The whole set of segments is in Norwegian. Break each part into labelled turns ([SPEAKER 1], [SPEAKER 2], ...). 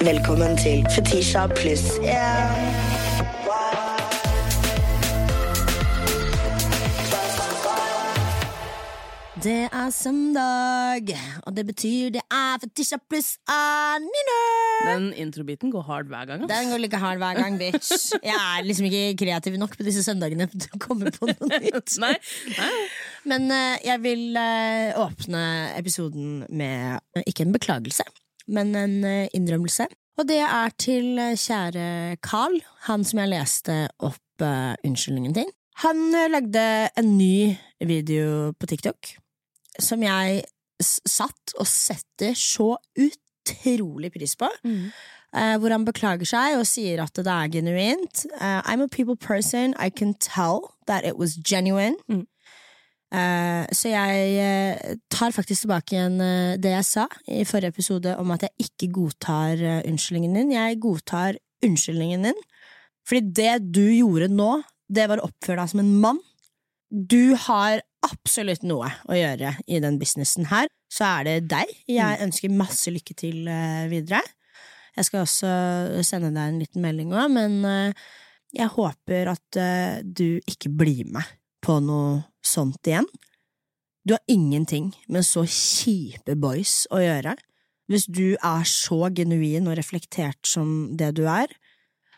[SPEAKER 1] Velkommen til Fetisha pluss yeah.
[SPEAKER 2] Det er søndag, og det betyr det er Fetisha pluss Anine.
[SPEAKER 3] Den introbiten går hard hver gang. ass.
[SPEAKER 2] Den går like hard hver gang, bitch. Jeg er liksom ikke kreativ nok på disse søndagene til å komme på noe nytt.
[SPEAKER 3] Nei, nei.
[SPEAKER 2] Men uh, jeg vil uh, åpne episoden med uh, ikke en beklagelse, men en eh, innrømmelse. Og det er til eh, kjære Carl, han som jeg leste opp uh, unnskyldningen til. Han lagde en ny video på TikTok som jeg satt og setter så utrolig pris på. Eh, hvor han beklager seg og sier at det er genuint. Uh, I'm a people person. I can tell that it was genuine.
[SPEAKER 3] Mm.
[SPEAKER 2] Eh, så jeg eh, tar faktisk tilbake igjen eh, det jeg sa i forrige episode om at jeg ikke godtar unnskyldningen din. Jeg godtar unnskyldningen din. Fordi det du gjorde nå, det var å oppføre deg som en mann. Du har absolutt noe å gjøre i den businessen her. Så er det deg. Jeg ønsker masse lykke til videre. Jeg skal også sende deg en liten melding òg, men jeg håper at du ikke blir med på noe sånt igjen. Du har ingenting med så kjipe boys å gjøre. Hvis du er så genuin og reflektert som det du er,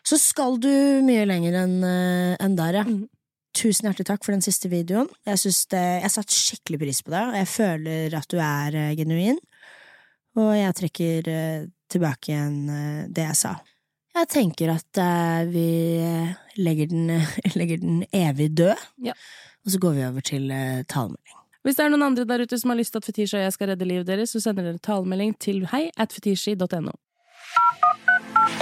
[SPEAKER 2] så skal du mye lenger enn en der, ja.
[SPEAKER 3] Mhm.
[SPEAKER 2] Tusen hjertelig takk for den siste videoen. Jeg, det, jeg satte skikkelig pris på det, og jeg føler at du er eh, genuin. Og jeg trekker eh, tilbake igjen eh, det jeg sa. Jeg tenker at eh, vi legger den, legger den evig død,
[SPEAKER 3] Ja.
[SPEAKER 2] og så går vi over til uh, talemelding.
[SPEAKER 3] Hvis det er noen andre der ute som har lyst til at Fetisha og jeg skal redde livet deres, så sender dere talemelding til hei at fetishi.no.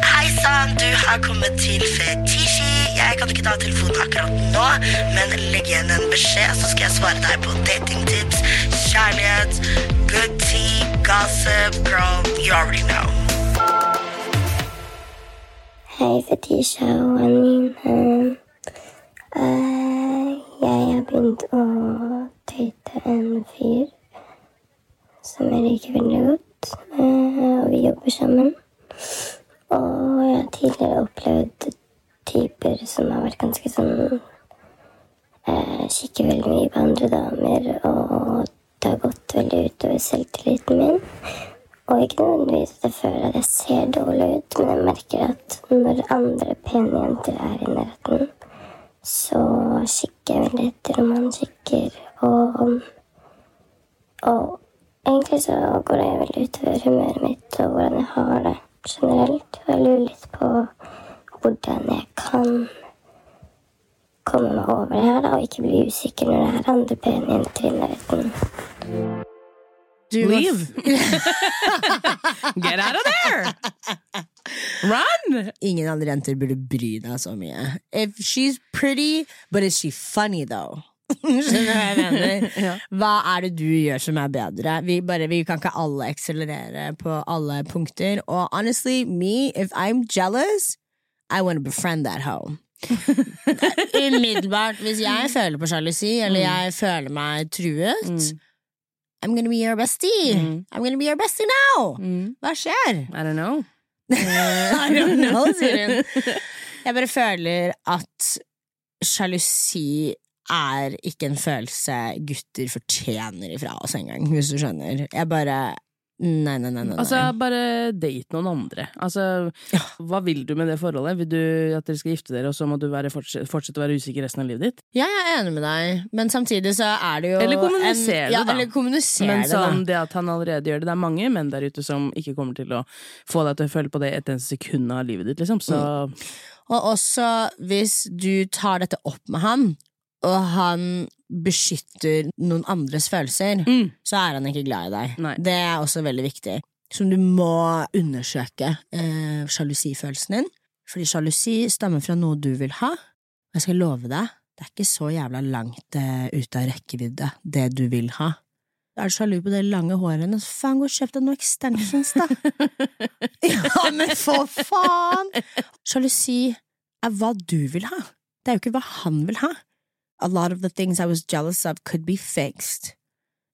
[SPEAKER 1] Hei sann, du har kommet til Fetishi. Jeg kan ikke ta telefonen akkurat nå, men legg igjen en beskjed, så skal jeg svare deg på datingtips, kjærlighet, good tea, gossip, girl, you already know.
[SPEAKER 4] Hei, Fetisha og Anine. Eh, jeg har begynt å date en fyr som jeg liker veldig godt, eh, og vi jobber sammen. Og jeg har tidligere opplevd typer som har vært ganske sånn eh, Kikker veldig mye på andre damer, og det har gått veldig utover selvtilliten min. Og ikke nødvendigvis at jeg føler at jeg ser dårlig ut, men jeg merker at når andre pene jenter er i nærheten, så kikker jeg veldig etter om han kikker, og Og egentlig så går det veldig utover humøret mitt og hvordan jeg har det generelt. Og jeg lurer litt på hvordan jeg kan komme meg over det her, da, og ikke bli usikker når det er andre pene jenter i nærheten.
[SPEAKER 2] Du
[SPEAKER 3] Leave! Get out of there! Run!
[SPEAKER 2] Ingen andre jenter burde bry deg så mye. If she's pretty, but is she funny though? Skjønner du hva jeg mener?
[SPEAKER 3] Ja.
[SPEAKER 2] Hva er det du gjør som er bedre? Vi, bare, vi kan ikke alle akselerere på alle punkter. Og honestly, me, if I'm jealous, I want to befriend that hoe. Umiddelbart, hvis jeg føler på sjalusi, eller jeg føler meg truet, I'm gonna be your bestie.
[SPEAKER 3] Mm.
[SPEAKER 2] I'm gonna be your bestie now!
[SPEAKER 3] Mm.
[SPEAKER 2] Hva skjer?
[SPEAKER 3] I don't know.
[SPEAKER 2] I don't know, sier hun. Jeg bare føler at sjalusi er ikke en følelse gutter fortjener ifra oss engang, hvis du skjønner. Jeg bare Nei, nei, nei. nei.
[SPEAKER 3] Altså, bare date noen andre. Altså, hva vil du med det forholdet? Vil du at dere skal gifte dere, og så må du være, fortsette, fortsette å være usikker resten av livet ditt?
[SPEAKER 2] ja, jeg er enig med deg, men samtidig så er det jo
[SPEAKER 3] Eller kommuniser
[SPEAKER 2] en,
[SPEAKER 3] det,
[SPEAKER 2] ja,
[SPEAKER 3] da.
[SPEAKER 2] Eller
[SPEAKER 3] Men sånn,
[SPEAKER 2] da.
[SPEAKER 3] det at han allerede gjør det, det er mange menn der ute som ikke kommer til å få deg til å føle på det et eneste sekund av livet ditt, liksom. Så
[SPEAKER 2] Og også hvis du tar dette opp med han, og han beskytter noen andres følelser,
[SPEAKER 3] Mm.
[SPEAKER 2] så er han ikke glad i deg.
[SPEAKER 3] Nei.
[SPEAKER 2] Det er også veldig viktig. Som du må undersøke eh, sjalusifølelsen din, fordi sjalusi stammer fra noe du vil ha. Jeg skal love deg, det er ikke så jævla langt eh, ute av rekkevidde, det du vil ha. Er du sjalu på det lange håret hennes, faen, gå og kjøp deg noen extensions, da! ja, men for faen! Sjalusi er hva du vil ha. Det er jo ikke hva han vil ha. A lot of the things I was jealous of could be fixed.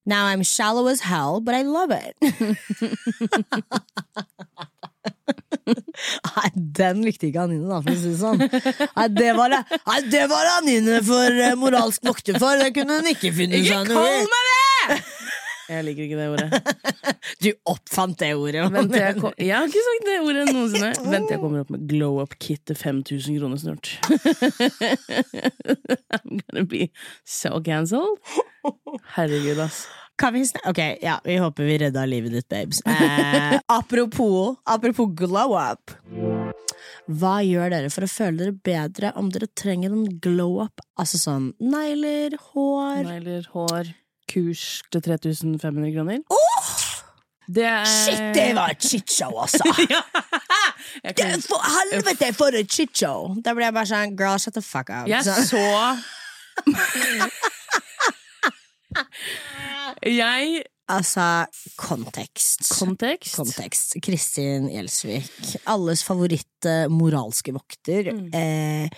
[SPEAKER 2] Now I'm shallow as hell, but I love it. den likte ikke Anine, da, for å si det sånn. Nei, det var, det- nei, det var Anine for eh, moralsk vokter for, det kunne hun ikke finne seg noe
[SPEAKER 3] kall meg det! Jeg liker ikke det ordet.
[SPEAKER 2] Du oppfant det ordet.
[SPEAKER 3] Vent jeg, kom, jeg har ikke sagt det ordet noensinne. Vent til jeg kommer opp med glow up-kit til 5000 kroner snart. I'm gonna be so cancelled. Herregud, ass.
[SPEAKER 2] Kan vi sn- Ok, ja, vi håper vi redda livet ditt, babes. Eh, apropos, apropos glow up. Hva gjør dere for å føle dere bedre om dere trenger en glow up? Altså sånn negler, hår
[SPEAKER 3] Negler, hår, kurs til 3500 kroner. Det er
[SPEAKER 2] Shit, det var et shitshow, altså! Det,
[SPEAKER 3] kan,
[SPEAKER 2] for helvete, for et shitshow! Da ble jeg bare sånn Girl, shut the fuck up.
[SPEAKER 3] jeg
[SPEAKER 2] Så-
[SPEAKER 3] Jeg
[SPEAKER 2] Altså, kontekst.
[SPEAKER 3] Kontekst.
[SPEAKER 2] Kontekst. Kristin Gjelsvik. Alles favoritt moralske vokter.
[SPEAKER 3] Mm.
[SPEAKER 2] Eh,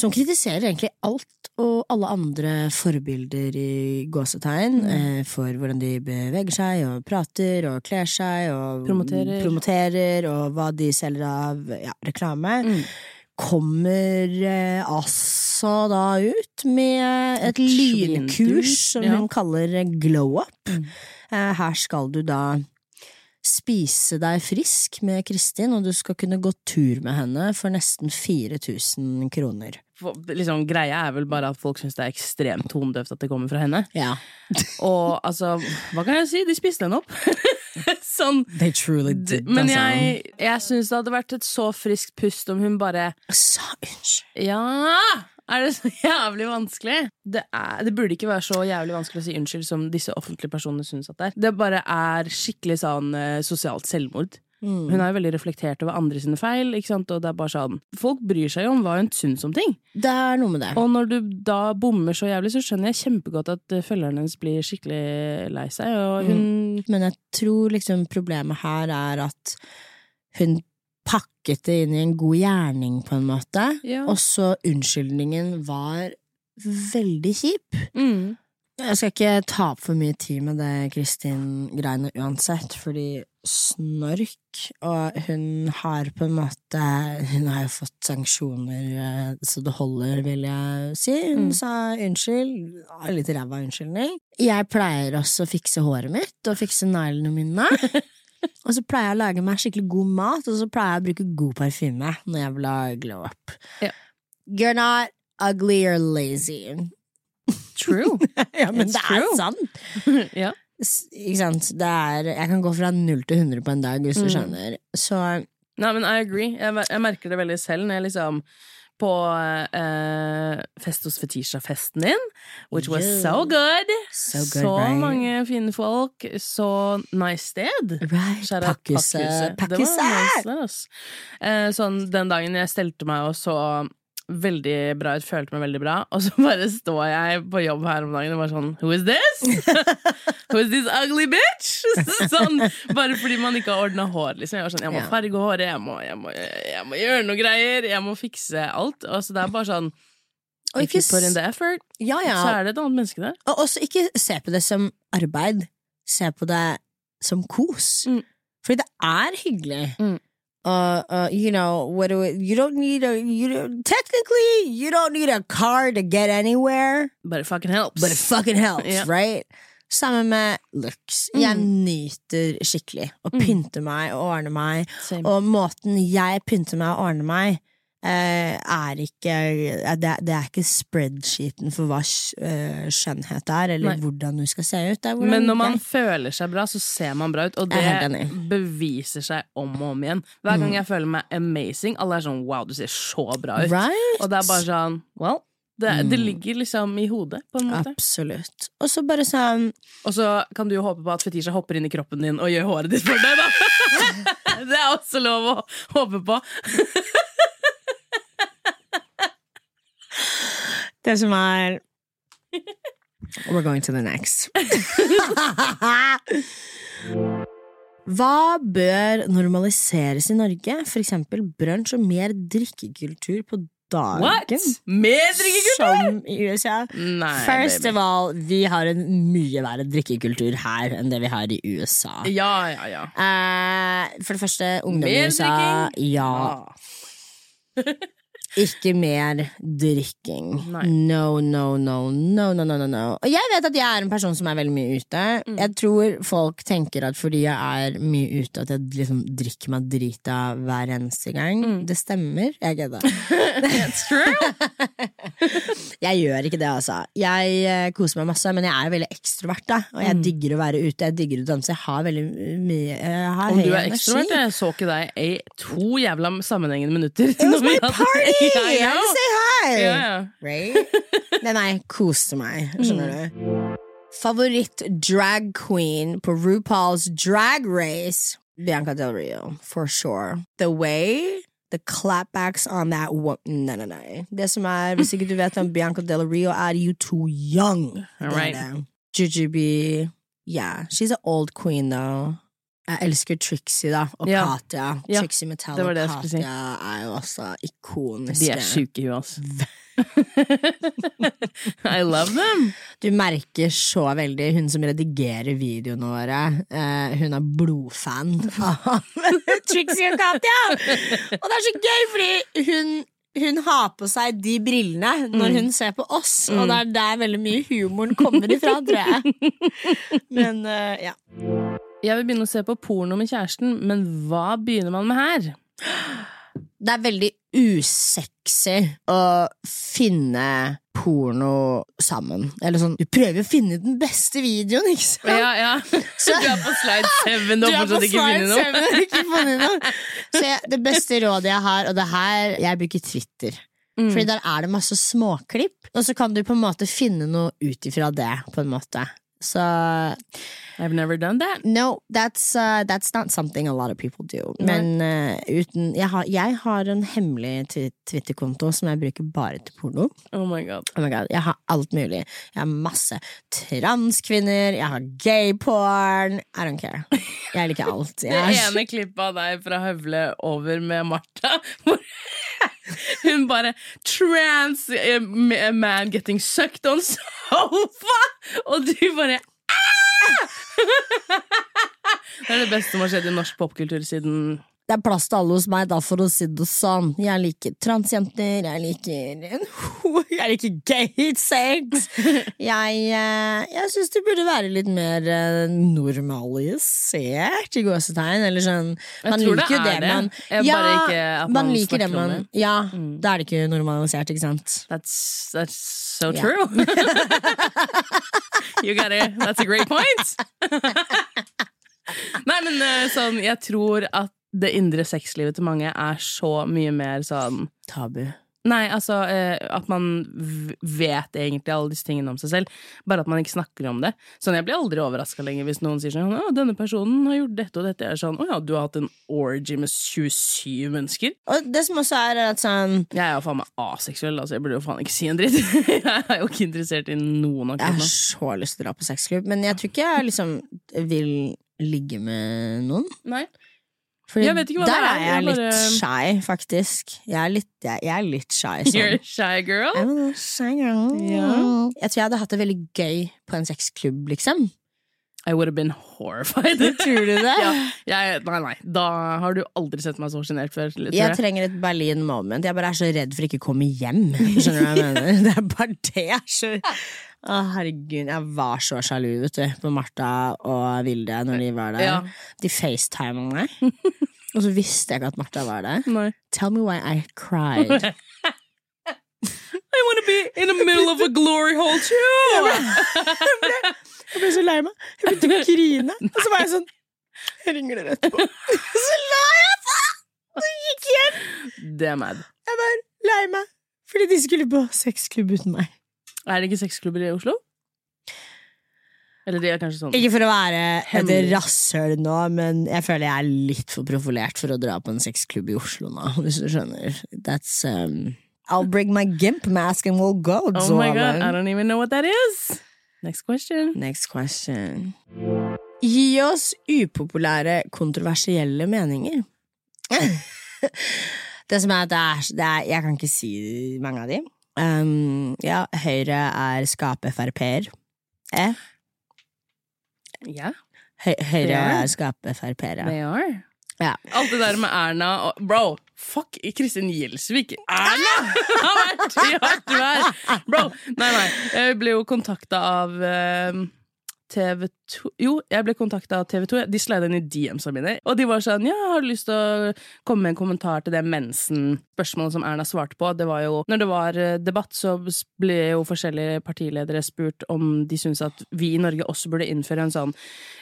[SPEAKER 2] som kritiserer egentlig alt og alle andre forbilder i gåsetegn
[SPEAKER 3] Mm.
[SPEAKER 2] eh, for hvordan de beveger seg og prater og kler seg og
[SPEAKER 3] Promoterer.
[SPEAKER 2] promoterer og hva de selger av ja, reklame.
[SPEAKER 3] Mm.
[SPEAKER 2] Kommer eh, altså da ut med et lynkurs som
[SPEAKER 3] ja.
[SPEAKER 2] hun kaller glow up.
[SPEAKER 3] Mm.
[SPEAKER 2] Eh, her skal du da spise deg frisk med Kristin, og du skal kunne gå tur med henne for nesten 4000 kroner.
[SPEAKER 3] Liksom, greia er vel bare at folk syns det er ekstremt tondøvt at det kommer fra henne.
[SPEAKER 2] Ja.
[SPEAKER 3] Og altså, hva kan jeg si? De spiste henne opp. sånn.
[SPEAKER 2] They truly
[SPEAKER 3] D- Men jeg, jeg syns det hadde vært et så friskt pust om hun bare
[SPEAKER 2] Sa unnskyld.
[SPEAKER 3] Ja! Er det så jævlig vanskelig? Det, er, det burde ikke være så jævlig vanskelig å si unnskyld som disse offentlige personene syns at det er. Det bare er skikkelig sånn eh, sosialt selvmord.
[SPEAKER 2] Mm.
[SPEAKER 3] Hun er jo veldig reflektert over andre sine feil, og det er bare sånn Folk bryr seg jo om hva hun syns om ting.
[SPEAKER 2] Det er noe med det.
[SPEAKER 3] Og når du da bommer så jævlig, så skjønner jeg kjempegodt at følgeren følgerne hennes blir skikkelig lei seg, og hun
[SPEAKER 2] Men jeg tror liksom problemet her er at hun pakket det inn i en god gjerning, på en måte,
[SPEAKER 3] Ja.
[SPEAKER 2] og så unnskyldningen var veldig kjip.
[SPEAKER 3] mm.
[SPEAKER 2] Jeg skal ikke ta opp for mye tid med det Kristin-greiene uansett, fordi snork, og hun har på en måte Hun har jo fått sanksjoner eh, så det holder, vil jeg si. Hun
[SPEAKER 3] Mm.
[SPEAKER 2] sa unnskyld, litt ræva unnskyldning. Jeg pleier også å fikse håret mitt og fikse neglene mine. og så pleier jeg å lage meg skikkelig god mat, og så pleier jeg å bruke god parfyme når jeg vil ha glow up.
[SPEAKER 3] Ja.
[SPEAKER 2] You're not ugly or lazy.
[SPEAKER 3] True.
[SPEAKER 2] ja, men
[SPEAKER 3] It's
[SPEAKER 2] det er sant.
[SPEAKER 3] ja.
[SPEAKER 2] Ikke sant? Det er, jeg kan gå fra null til 100 på en dag, hvis du
[SPEAKER 3] Mm.
[SPEAKER 2] skjønner. Så
[SPEAKER 3] Nei, men I agree. Jeg, jeg merker det veldig selv når jeg liksom på eh, Fest hos Fetisha-festen din, which was
[SPEAKER 2] Yeah.
[SPEAKER 3] so good.
[SPEAKER 2] So good,
[SPEAKER 3] så
[SPEAKER 2] right?
[SPEAKER 3] mange fine folk, så nice sted.
[SPEAKER 2] right,
[SPEAKER 3] Pakkhuset. nice. Eh, sånn den dagen jeg stelte meg og så veldig bra ut, følte meg veldig bra, og så bare står jeg på jobb her om dagen og bare sånn Who is this? Who is this ugly bitch? sånn, bare fordi man ikke har ordna hår, liksom. Jeg var sånn, jeg må farge håret, jeg må, jeg, må, jeg må gjøre noe greier, jeg må fikse alt. Og så det er bare sånn
[SPEAKER 2] Og
[SPEAKER 3] If
[SPEAKER 2] ikke
[SPEAKER 3] you put in the effort,
[SPEAKER 2] Ja, ja.
[SPEAKER 3] så er det et annet menneske der.
[SPEAKER 2] Og også ikke se på det som arbeid. Se på det som kos.
[SPEAKER 3] Mm.
[SPEAKER 2] Fordi det er hyggelig.
[SPEAKER 3] Mm.
[SPEAKER 2] Uh, uh, you know, what do it, you don't need a, you don't, technically, you don't need a car to get anywhere.
[SPEAKER 3] But it fucking helps.
[SPEAKER 2] But it fucking helps,
[SPEAKER 3] Ja.
[SPEAKER 2] right? Sammen med looks. Jeg nyter skikkelig å
[SPEAKER 3] Mm.
[SPEAKER 2] pynte meg og ordne meg.
[SPEAKER 3] Same.
[SPEAKER 2] Og måten jeg pynter meg og ordner meg, er ikke eh, det, det er ikke spreadsheeten for hva eh, skjønnhet er, eller
[SPEAKER 3] Nei.
[SPEAKER 2] hvordan du skal se ut.
[SPEAKER 3] Men når man føler seg bra, så ser man bra ut, og det
[SPEAKER 2] er
[SPEAKER 3] beviser seg om og om igjen. Hver gang jeg føler meg amazing, alle er sånn wow, du ser så bra ut.
[SPEAKER 2] Right?
[SPEAKER 3] Og det er bare sånn well, det, det ligger liksom i hodet, på en måte.
[SPEAKER 2] Absolutt. Og så bare sånn
[SPEAKER 3] Og så kan du jo håpe på at Fetisha hopper inn i kroppen din og gjør håret ditt for deg, da! det er også lov å håpe på.
[SPEAKER 2] Det som er We're going to the next. Hva bør normaliseres i Norge? For eksempel brunsj og mer drikkekultur på dagen.
[SPEAKER 3] What? Mer drikkekultur?
[SPEAKER 2] Som i USA.
[SPEAKER 3] Nei,
[SPEAKER 2] First
[SPEAKER 3] baby.
[SPEAKER 2] of all, vi har en mye verre drikkekultur her enn det vi har i USA.
[SPEAKER 3] Ja, ja, ja.
[SPEAKER 2] Eh, for det første, ungdom i
[SPEAKER 3] Mer
[SPEAKER 2] USA
[SPEAKER 3] drikking?
[SPEAKER 2] Ja,
[SPEAKER 3] Ah.
[SPEAKER 2] ikke mer drikking.
[SPEAKER 3] Nei.
[SPEAKER 2] No, no, no, no, no, no, no, no. Og jeg vet at jeg er en person som er veldig mye ute.
[SPEAKER 3] Mm.
[SPEAKER 2] Jeg tror folk tenker at fordi jeg er mye ute, at jeg liksom drikker meg drita hver eneste gang.
[SPEAKER 3] Mm.
[SPEAKER 2] Det stemmer. Jeg kødder.
[SPEAKER 3] That's true.
[SPEAKER 2] Jeg gjør ikke det, altså. Jeg eh, koser meg masse, men jeg er veldig ekstrovert. da Og jeg
[SPEAKER 3] Mm.
[SPEAKER 2] digger å være ute, jeg digger å danse. Jeg har veldig mye jeg har
[SPEAKER 3] Om du er ekstrovert, jeg så ikke deg i to jævla sammenhengende minutter.
[SPEAKER 2] It was my party!
[SPEAKER 3] Ja,
[SPEAKER 2] I had say hi!
[SPEAKER 3] Ja.
[SPEAKER 2] Right? Men nei, koste meg. Skjønner du? Favoritt drag queen på RuPaul's Drag Race? Bianca Del Rio, for sure. The way The clapbacks on that wo- Nei, nei, nei. Det som er, Hvis ikke du vet hvem Bianca Del Rio er, you too young.
[SPEAKER 3] All right.
[SPEAKER 2] Er. Jujubee. Yeah, she's an old queen, though. Jeg elsker Trixie, da. Og
[SPEAKER 3] Ja.
[SPEAKER 2] Katja.
[SPEAKER 3] Ja,
[SPEAKER 2] Trixie
[SPEAKER 3] Metall
[SPEAKER 2] og
[SPEAKER 3] Katja si.
[SPEAKER 2] Er jo også ikoniske.
[SPEAKER 3] De er sjuke i huet, altså. I love them.
[SPEAKER 2] Du merker så veldig hun som redigerer videoene våre. Uh, hun er blodfan av Trixie og Katja! Og det er så gøy, fordi hun hun har på seg de brillene når hun ser på oss, og det er der veldig mye humoren kommer ifra, tror jeg. Men uh, ja.
[SPEAKER 3] Jeg vil begynne å se på porno med kjæresten, men hva begynner man med her?
[SPEAKER 2] Det er veldig usexy å finne porno sammen. Eller sånn Du prøver å finne den beste videoen, ikke sant?
[SPEAKER 3] Ja, ja.
[SPEAKER 2] Så-
[SPEAKER 3] Du er på slide seven,
[SPEAKER 2] på
[SPEAKER 3] fortsatt ikke funnet noe.
[SPEAKER 2] Så jeg, det beste rådet jeg har, og det her Jeg bruker Twitter.
[SPEAKER 3] Mm.
[SPEAKER 2] Fordi der er det masse småklipp, og så kan du på en måte finne noe ut ifra det. på en måte Så
[SPEAKER 3] I've never done that.
[SPEAKER 2] no, that's, uh, that's not something a lot of people do. Men uh, uten jeg har, jeg har en hemmelig Twitter-konto som jeg bruker bare til porno.
[SPEAKER 3] Oh my god.
[SPEAKER 2] Oh my God, jeg har alt mulig. Jeg har masse transkvinner, jeg har gay-porn. I don't care. Jeg liker alt. Jeg Det
[SPEAKER 3] ene klippet av deg fra Høvle over med Martha, hun bare Trans eh, man getting sucked on sofa! Og du bare «Ah!» Det er det beste som har skjedd i norsk popkultur siden
[SPEAKER 2] Det er plass til alle hos meg, da, for å si det sånn. Jeg liker transjenter, jeg liker Jeg liker gay sex. Jeg, eh, jeg syns det burde være litt mer eh, normalisert, i gåsetegn. Eller sånn Man liker jo det,
[SPEAKER 3] det.
[SPEAKER 2] man Ja,
[SPEAKER 3] at man
[SPEAKER 2] liker det
[SPEAKER 3] men
[SPEAKER 2] man. Ja,
[SPEAKER 3] Mm.
[SPEAKER 2] da er det ikke normalisert, ikke sant?
[SPEAKER 3] That's, that's so
[SPEAKER 2] Ja.
[SPEAKER 3] true. you got it. That's a great point. Nei, men eh, sånn, jeg tror at det indre sexlivet til mange er så mye mer sånn
[SPEAKER 2] Tabu.
[SPEAKER 3] Nei, altså eh, at man vet egentlig alle disse tingene om seg selv, bare at man ikke snakker om det. Sånn, Jeg blir aldri overraska lenger hvis noen sier sånn 'Å, denne personen har gjort dette og dette'. Jeg er sånn 'Å ja, du har hatt en orgy med 27 mennesker'?
[SPEAKER 2] Og det som også er, er at sånn
[SPEAKER 3] Jeg er jo faen meg aseksuell, altså. Jeg burde jo faen ikke si en dritt. jeg er jo ikke interessert i noen
[SPEAKER 2] Jeg har så lyst til å dra på sexklubb, men jeg tror ikke jeg liksom vil ligge med noen.
[SPEAKER 3] Nei. Hva
[SPEAKER 2] der
[SPEAKER 3] det er,
[SPEAKER 2] er jeg litt
[SPEAKER 3] bare-
[SPEAKER 2] shy, faktisk. Jeg er litt, jeg, jeg er litt shy.
[SPEAKER 3] You're
[SPEAKER 2] Sånn.
[SPEAKER 3] a shy girl?
[SPEAKER 2] I'm a shy girl.
[SPEAKER 3] Yeah.
[SPEAKER 2] Jeg tror jeg hadde hatt det veldig gøy på en sexklubb, liksom.
[SPEAKER 3] I would have been horrified.
[SPEAKER 2] Tror du det?
[SPEAKER 3] ja, jeg, nei, nei. Da har du aldri sett meg så sjenert før.
[SPEAKER 2] Jeg
[SPEAKER 3] jeg.
[SPEAKER 2] trenger et Berlin moment. Jeg bare er så redd for ikke å komme hjem. Skjønner du hva jeg mener? Det er bare det. Jeg er så Å, herregud, jeg var så sjalu, vet du, på Martha og Vilde når de var der.
[SPEAKER 3] Ja.
[SPEAKER 2] De facetima meg, og så visste jeg ikke at Martha var der.
[SPEAKER 3] Nei.
[SPEAKER 2] Tell me why I cried.
[SPEAKER 3] I wanna be in the middle of a glory hole too!
[SPEAKER 2] Jeg ble så lei meg. Jeg begynte å grine. Og så var jeg sånn Jeg ringer dere etterpå. Så la jeg på! Og gikk hjem.
[SPEAKER 3] Det mad.
[SPEAKER 2] Jeg var lei meg fordi de skulle på sexklubb uten meg.
[SPEAKER 3] Er det ikke sexklubber i Oslo? Eller de er kanskje sånn
[SPEAKER 2] Ikke for å være et rasshøl nå, men jeg føler jeg er litt for profilert for å dra på en sexklubb i Oslo nå, hvis du skjønner. That's um, I'll bring my gimp mask and we'll go.
[SPEAKER 3] Oh my god, I don't even know what that is! Next question.
[SPEAKER 2] Next question. Gi oss upopulære, kontroversielle meninger. Det som er at det er, det er Jeg kan ikke si mange av de. Um, ja, Høyre er skape Frp-er. Eh?
[SPEAKER 3] Ja.
[SPEAKER 2] Høyre
[SPEAKER 3] er
[SPEAKER 2] skape
[SPEAKER 3] Frp-er. Ja.
[SPEAKER 2] ja.
[SPEAKER 3] Alt det der med Erna og Bro! Fuck Kristin Gjelsvik! Erna! Har vært i hardt vær! Bro! Nei, nei. Jeg ble jo kontakta av uh, TV2 Jo, jeg ble kontakta av TV2. De slida inn i DM-ene mine. Og de var sånn Ja, har du lyst til å komme med en kommentar til det mensen-spørsmålet som Erna svarte på? Det var jo Når det var eh, debatt, så ble jo forskjellige partiledere spurt om de syntes at vi i Norge også burde innføre en sånn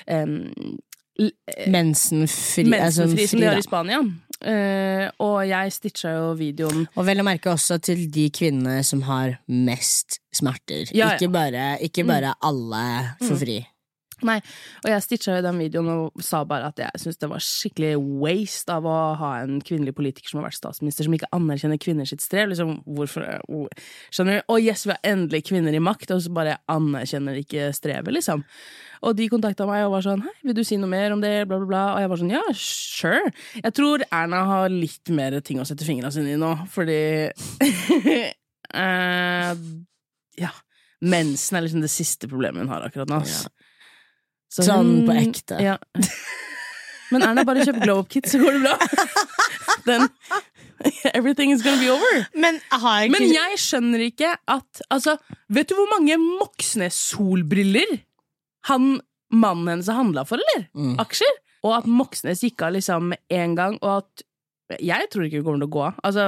[SPEAKER 3] um,
[SPEAKER 2] Mensenfri, eh,
[SPEAKER 3] mensenfri altså,
[SPEAKER 2] fri, som
[SPEAKER 3] de har i Spania. Eh, og jeg stitcha jo videoen
[SPEAKER 2] Og vel å merke også til de kvinnene som har mest smerter.
[SPEAKER 3] Ja, ja.
[SPEAKER 2] Ikke bare, ikke bare alle for fri.
[SPEAKER 3] Nei, og jeg stitcha jo den videoen og sa bare at jeg syns det var skikkelig waste av å ha en kvinnelig politiker som har vært statsminister, som ikke anerkjenner kvinner sitt strev. Liksom, hvorfor hvor- Skjønner du? Å yes, vi har endelig kvinner i makt, og så bare anerkjenner ikke strevet, liksom. Og de kontakta meg og var sånn Hei, vil du si noe mer om det? Bla, bla, bla. Og jeg var sånn ja, sure. Jeg tror Erna har litt mer ting å sette fingrene sine i nå, fordi uh, Ja. Mensen er liksom det siste problemet hun har akkurat nå. ass. Så
[SPEAKER 2] Sånn på ekte.
[SPEAKER 3] Ja. Men Erna, bare kjøp glow up kit, så går det bra. Den Everything is gonna be over.
[SPEAKER 2] Men ikke
[SPEAKER 3] Men jeg skjønner ikke at Altså, vet du hvor mange Moxnes-solbriller han mannen hennes har handla for, eller?
[SPEAKER 2] Mm.
[SPEAKER 3] Aksjer? Og at Moxnes gikk av liksom én en gang, og at Jeg tror ikke hun kommer til å gå av. Altså,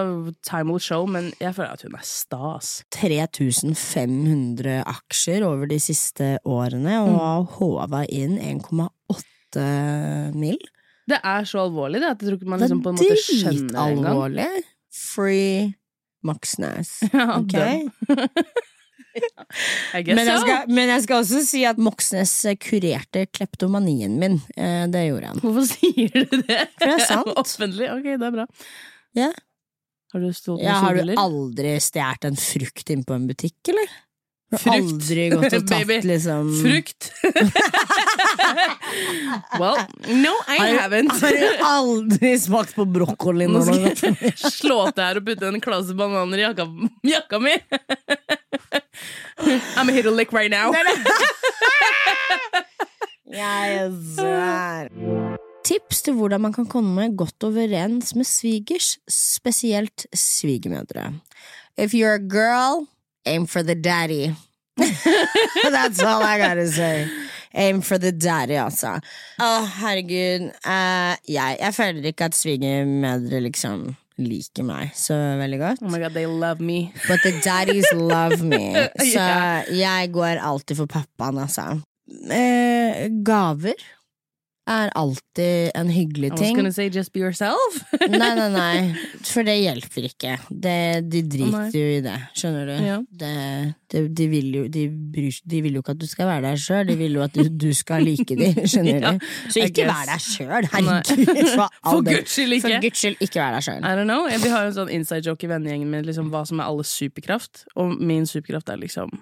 [SPEAKER 3] time will show, men jeg føler at hun er stas.
[SPEAKER 2] 3500 aksjer over de siste årene, og har håva inn 1,8 mil.
[SPEAKER 3] Det er så alvorlig det, at jeg tror ikke man liksom på en måte skjønner det engang.
[SPEAKER 2] Free Moxnes.
[SPEAKER 3] Ja,
[SPEAKER 2] Ok? Men jeg, skal, men jeg skal også si at Moxnes kurerte kleptomanien min. Eh, Det gjorde han.
[SPEAKER 3] Hvorfor sier du det?
[SPEAKER 2] For det er sant.
[SPEAKER 3] Offentlig? Ok, det er bra.
[SPEAKER 2] Ja.
[SPEAKER 3] Har du stjålet
[SPEAKER 2] Ja,
[SPEAKER 3] noen
[SPEAKER 2] har du aldri stjålet en frukt inne på en butikk, eller?
[SPEAKER 3] Frukt.
[SPEAKER 2] aldri gått og tatt
[SPEAKER 3] Baby.
[SPEAKER 2] liksom
[SPEAKER 3] Frukt! well, no, I
[SPEAKER 2] Har
[SPEAKER 3] haven't.
[SPEAKER 2] Har du aldri smakt på brokkoli
[SPEAKER 3] Nå skal jeg slå til her og putte en klasse bananer i jakka, jakka mi. I'm a hit lick right now.
[SPEAKER 2] Jeg svær. Tips til hvordan man kan komme godt overens med svigers, spesielt svigermødre. If you're a girl, aim for the daddy. That's all I gotta say. Aim for the daddy, altså. Å, herregud. Uh, jeg, jeg føler ikke at svigermødre liksom liker meg så veldig godt.
[SPEAKER 3] Oh my god, they love me.
[SPEAKER 2] But the daddies love me. Så
[SPEAKER 3] yeah.
[SPEAKER 2] jeg går alltid for pappaen, altså. Uh, gaver er alltid en hyggelig ting.
[SPEAKER 3] I was gonna say just be yourself.
[SPEAKER 2] Nei, nei, nei, for det hjelper ikke. Det, de driter jo i det, skjønner du.
[SPEAKER 3] Ja.
[SPEAKER 2] Det, det, de, vil jo, de, bryr, de vil jo ikke at du skal være der sjøl, de vil jo at du, du skal like dem, skjønner
[SPEAKER 3] Ja,
[SPEAKER 2] du. Så ikke vær deg sjøl, herregud. For,
[SPEAKER 3] For guds skyld ikke.
[SPEAKER 2] For guds skyld, ikke vær deg sjøl.
[SPEAKER 3] I don't know. Vi har en sånn inside joke i vennegjengen min liksom, hva som er alles superkraft. Og min superkraft er liksom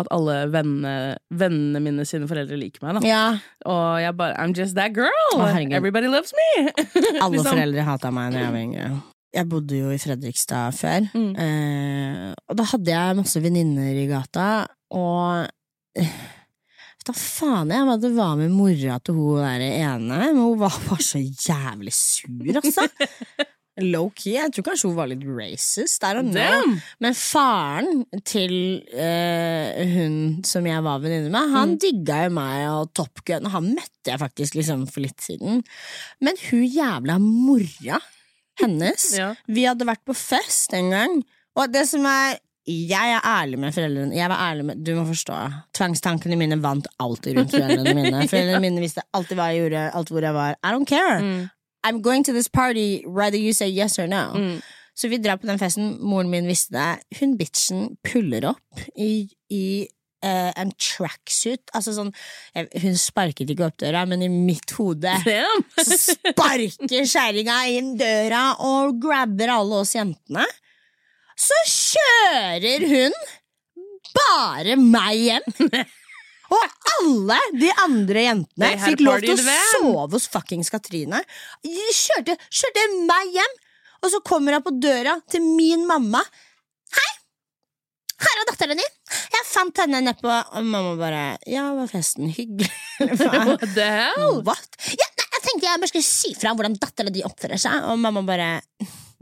[SPEAKER 3] at alle vennene, vennene mine sine foreldre liker meg.
[SPEAKER 2] Ja,
[SPEAKER 3] Og jeg bare I'm just that girl!
[SPEAKER 2] Å.
[SPEAKER 3] Everybody loves me!
[SPEAKER 2] Alle
[SPEAKER 3] Liksom.
[SPEAKER 2] foreldre hata meg når jeg var yngre. Jeg bodde jo i Fredrikstad før,
[SPEAKER 3] Mm.
[SPEAKER 2] eh, og da hadde jeg masse venninner i gata, og eh, da faen jeg det var med mora til hun der ene, men hun var bare så jævlig sur, altså. Low-key. Jeg tror kanskje hun var litt racist. der og
[SPEAKER 3] nå.
[SPEAKER 2] Men faren til uh, hun som jeg var venninne med,
[SPEAKER 3] Mm.
[SPEAKER 2] han digga jo meg og Top Gun. Han møtte jeg faktisk liksom for litt siden. Men hun jævla mora hennes
[SPEAKER 3] Ja.
[SPEAKER 2] Vi hadde vært på fest en gang, og det som er jeg er ærlig med foreldrene. Jeg var ærlig med, Du må forstå. Tvangstankene mine vant alltid rundt foreldrene mine. Foreldrene mine visste alltid hva jeg gjorde, alt hvor jeg var. I don't care.
[SPEAKER 3] Mm.
[SPEAKER 2] I'm going to this party, whether you say yes or no.
[SPEAKER 3] Mm.
[SPEAKER 2] Så vi drar på den festen. Moren min visste det. Hun bitchen puller opp i, i uh, en tracksuit. Altså sånn jeg, Hun sparket ikke opp døra, men i mitt hode så sparker kjerringa inn døra og grabber alle oss jentene. Så kjører hun bare meg hjem. Og alle de andre jentene fikk lov til å sove hos fuckings Katrine. De Kjørte, kjørte meg hjem. Og så kommer hun på døra til min mamma. Hei! Her er datteren din! Jeg fant henne nedpå Og mamma bare Ja, var festen hyggelig?
[SPEAKER 3] What the hell?
[SPEAKER 2] What? Ja, nei, jeg tenkte jeg bare skulle si fra hvordan datteren din oppfører seg. Og mamma bare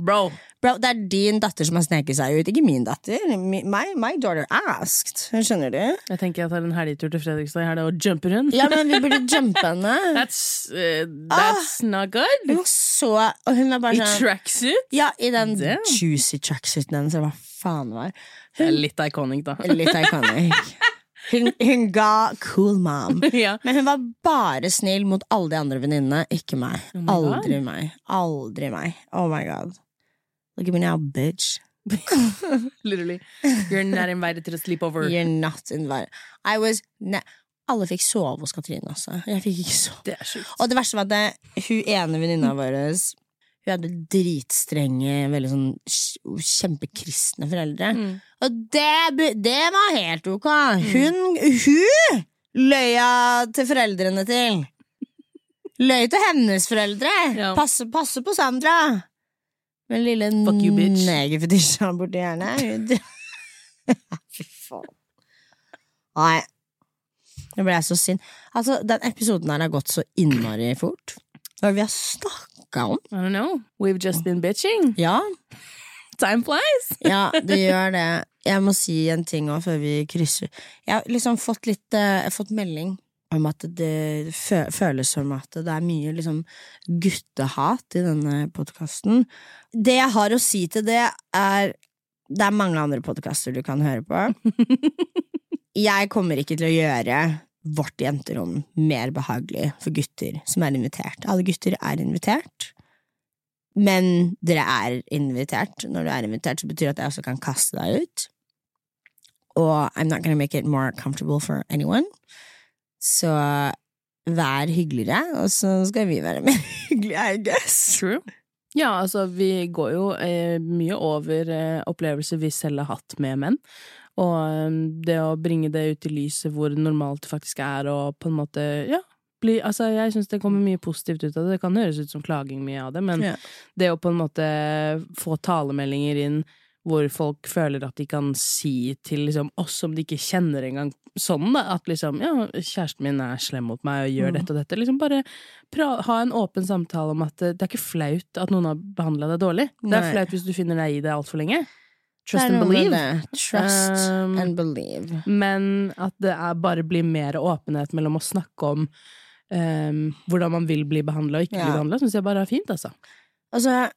[SPEAKER 3] Bro.
[SPEAKER 2] Bro, det er din datter som har sneket seg ut, ikke min datter. My, my daughter asked. Skjønner du?
[SPEAKER 3] Jeg tenker jeg tar en helgetur til Fredrikstad i helga og jumper hun.
[SPEAKER 2] Ja, men vi burde jumpe henne.
[SPEAKER 3] That's, uh, that's not good.
[SPEAKER 2] Hun så Og hun var
[SPEAKER 3] I
[SPEAKER 2] bare sånn
[SPEAKER 3] tracksuit?
[SPEAKER 2] Ja, i den
[SPEAKER 3] Damn.
[SPEAKER 2] juicy tracksuiten hennes, eller hva faen var. var.
[SPEAKER 3] Det er litt iconic, da.
[SPEAKER 2] Litt iconic. Hun, hun ga cool mom.
[SPEAKER 3] ja.
[SPEAKER 2] Men hun var bare snill mot alle de andre venninnene, ikke meg.
[SPEAKER 3] Oh God.
[SPEAKER 2] Aldri meg. Aldri meg. Oh my god. Look at me now, bitch.
[SPEAKER 3] Literally. You're not invited to the sleepover.
[SPEAKER 2] You're not invited. I was ne Alle fikk sove hos Katrine, altså. Jeg fikk ikke sove.
[SPEAKER 3] Det er.
[SPEAKER 2] Og det verste var at det, hun ene venninna vår Hun hadde dritstrenge, veldig sånn kjempekristne foreldre.
[SPEAKER 3] Mm.
[SPEAKER 2] Og det, det var helt ok. Hun, hun løya til foreldrene til. Løy til hennes foreldre.
[SPEAKER 3] Ja.
[SPEAKER 2] Passe, passe på Sandra. Men lille
[SPEAKER 3] Fuck you, bitch.
[SPEAKER 2] negerfetisja borti hjernen Fy faen. Nei. Nå ble jeg så sint. Altså, den episoden her har gått så innmari fort. Hva er det vi har snakka om?
[SPEAKER 3] I don't know. We've just been bitching.
[SPEAKER 2] Ja,
[SPEAKER 3] Time flies.
[SPEAKER 2] Ja, det gjør det. Jeg må si en ting òg før vi krysser. Jeg har liksom fått litt uh, fått melding om at det fø føles som at det er mye liksom guttehat i denne podkasten. Det jeg har å si til det, er Det er mange andre podkaster du kan høre på. Jeg kommer ikke til å gjøre vårt jenterom mer behagelig for gutter som er invitert. Alle gutter er invitert. Men dere er invitert. Når du er invitert, så betyr det at jeg også kan kaste deg ut. Og I'm not gonna make it more comfortable for anyone. Så vær hyggeligere, og så skal vi være mer hyggelige, I guess.
[SPEAKER 3] True. Ja, altså, vi går jo eh, mye over eh, opplevelser vi selv har hatt med menn. Og eh, det å bringe det ut i lyset hvor normalt det faktisk er, og på en måte, ja bli, altså, Jeg syns det kommer mye positivt ut av det. Det kan høres ut som klaging mye av det, men
[SPEAKER 2] Ja.
[SPEAKER 3] det å på en måte få talemeldinger inn hvor folk føler at de kan si til liksom, oss som de ikke kjenner engang sånn, da, at liksom ja, kjæresten min er slem mot meg og gjør
[SPEAKER 2] Mm.
[SPEAKER 3] dette og dette. Liksom bare ha en åpen samtale om at eh, det er ikke flaut at noen har behandla deg dårlig. Det er flaut hvis du finner deg i det altfor lenge. Trust and believe.
[SPEAKER 2] Trust
[SPEAKER 3] Um,
[SPEAKER 2] and believe.
[SPEAKER 3] Men at det er bare blir mer åpenhet mellom å snakke om um, hvordan man vil bli behandla og ikke
[SPEAKER 2] Ja.
[SPEAKER 3] bli behandla, syns jeg bare er fint, altså.
[SPEAKER 2] Og så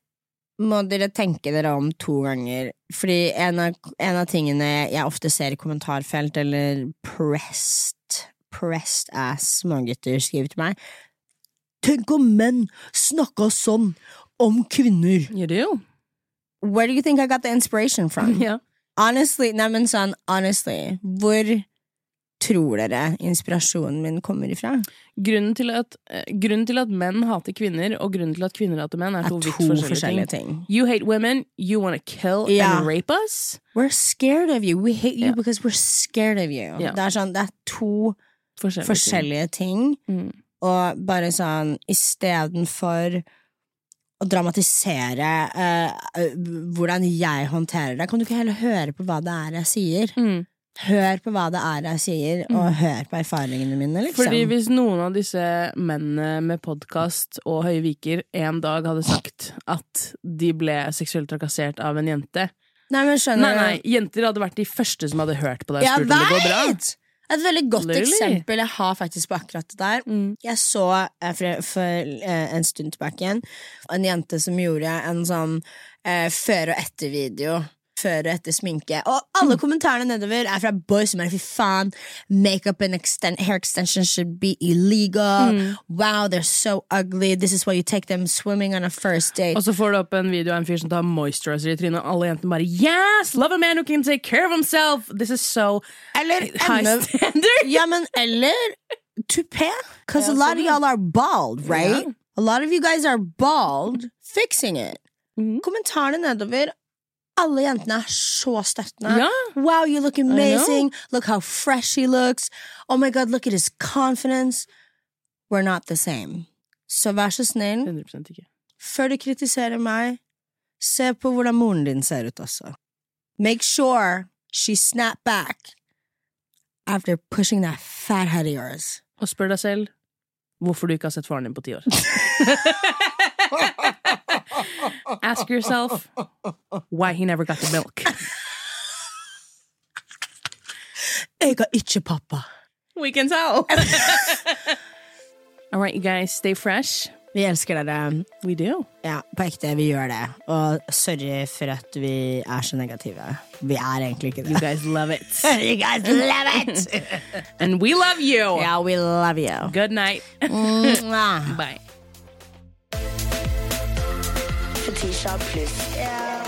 [SPEAKER 2] må dere tenke dere om to ganger, fordi en av, en av tingene jeg ofte ser i kommentarfelt, eller pressed, pressed ass mange gutter skriver til meg Tenk om menn snakka sånn om kvinner!
[SPEAKER 3] Det jo.
[SPEAKER 2] Where do you think I got the inspiration from?
[SPEAKER 3] Yeah.
[SPEAKER 2] Honestly, nei, men sånn, honestly, hvor tror dere inspirasjonen min kommer ifra?
[SPEAKER 3] Grunnen til, at, eh, grunnen til at menn hater kvinner, og grunnen til at kvinner hater menn, er to
[SPEAKER 2] er
[SPEAKER 3] vidt
[SPEAKER 2] to
[SPEAKER 3] forskjellige,
[SPEAKER 2] forskjellige
[SPEAKER 3] ting.
[SPEAKER 2] ting.
[SPEAKER 3] You hate women, you wanna kill
[SPEAKER 2] Ja.
[SPEAKER 3] and rape us.
[SPEAKER 2] We're scared of you. We hate you
[SPEAKER 3] Ja.
[SPEAKER 2] because we're scared of you.
[SPEAKER 3] Ja.
[SPEAKER 2] Det er sånn, det er to
[SPEAKER 3] Forskjellige,
[SPEAKER 2] forskjellige ting,
[SPEAKER 3] ting. Mm.
[SPEAKER 2] og bare sånn istedenfor å dramatisere eh, hvordan jeg håndterer det, kan du ikke heller høre på hva det er jeg sier?
[SPEAKER 3] Mm.
[SPEAKER 2] Hør på hva det er jeg sier, og hør på erfaringene mine, liksom.
[SPEAKER 3] Fordi hvis noen av disse mennene med podkast og høye viker en dag hadde sagt at de ble seksuelt trakassert av en jente
[SPEAKER 2] Nei, men skjønner
[SPEAKER 3] Nei, nei, jenter hadde vært de første som hadde hørt på deg
[SPEAKER 2] Jeg
[SPEAKER 3] bra.
[SPEAKER 2] Et veldig godt
[SPEAKER 3] Literally.
[SPEAKER 2] eksempel jeg har faktisk på akkurat det der.
[SPEAKER 3] Mm.
[SPEAKER 2] Jeg så eh, for, for eh, en stund tilbake igjen en jente som gjorde en sånn eh, før og etter-video. Før og etter sminke. Og
[SPEAKER 3] Mm.
[SPEAKER 2] alle kommentarene nedover er fra boys som er fy faen, makeup and extend, hair extension should be illegal.
[SPEAKER 3] Mm.
[SPEAKER 2] Wow, they're so ugly. This is why you take them swimming on a first date.
[SPEAKER 3] Og så får du opp en video av en fyr som tar moisturizer i trynet, og alle jentene bare Yes! Love a man who can take care of himself! This is so
[SPEAKER 2] Eller
[SPEAKER 3] high
[SPEAKER 2] enda
[SPEAKER 3] standard!
[SPEAKER 2] Ja, men eller tupé. Because
[SPEAKER 3] Ja,
[SPEAKER 2] a lot
[SPEAKER 3] sånn,
[SPEAKER 2] of y'all are bald, right?
[SPEAKER 3] Ja.
[SPEAKER 2] A lot of you guys are bald. Fixing it.
[SPEAKER 3] Mhm.
[SPEAKER 2] Kommentarene nedover. Alle jentene er så støttende.
[SPEAKER 3] Ja.
[SPEAKER 2] Wow, you look amazing. Look how fresh he looks. Oh my god, look at his confidence. We're not the same. Så vær så snill,
[SPEAKER 3] 100 ikke.
[SPEAKER 2] før du kritiserer meg, Se på hvordan moren din ser ut også. Make sure she snap back after pushing that fat head of yours.
[SPEAKER 3] Og spør deg selv hvorfor du ikke har sett faren din på ti år. Ask yourself why he never got the milk.
[SPEAKER 2] Jeg har ikke pappa.
[SPEAKER 3] We can tell. All right, you guys, stay fresh.
[SPEAKER 2] Vi elsker dere.
[SPEAKER 3] We do.
[SPEAKER 2] Ja, på ekte, vi gjør det. Og sorry for at vi er så negative. Vi er egentlig ikke det.
[SPEAKER 3] You guys love it.
[SPEAKER 2] You guys love it!
[SPEAKER 3] And we love you.
[SPEAKER 2] Yeah, we love you.
[SPEAKER 3] Good night. Bye.
[SPEAKER 1] Fetisha pluss. Ja.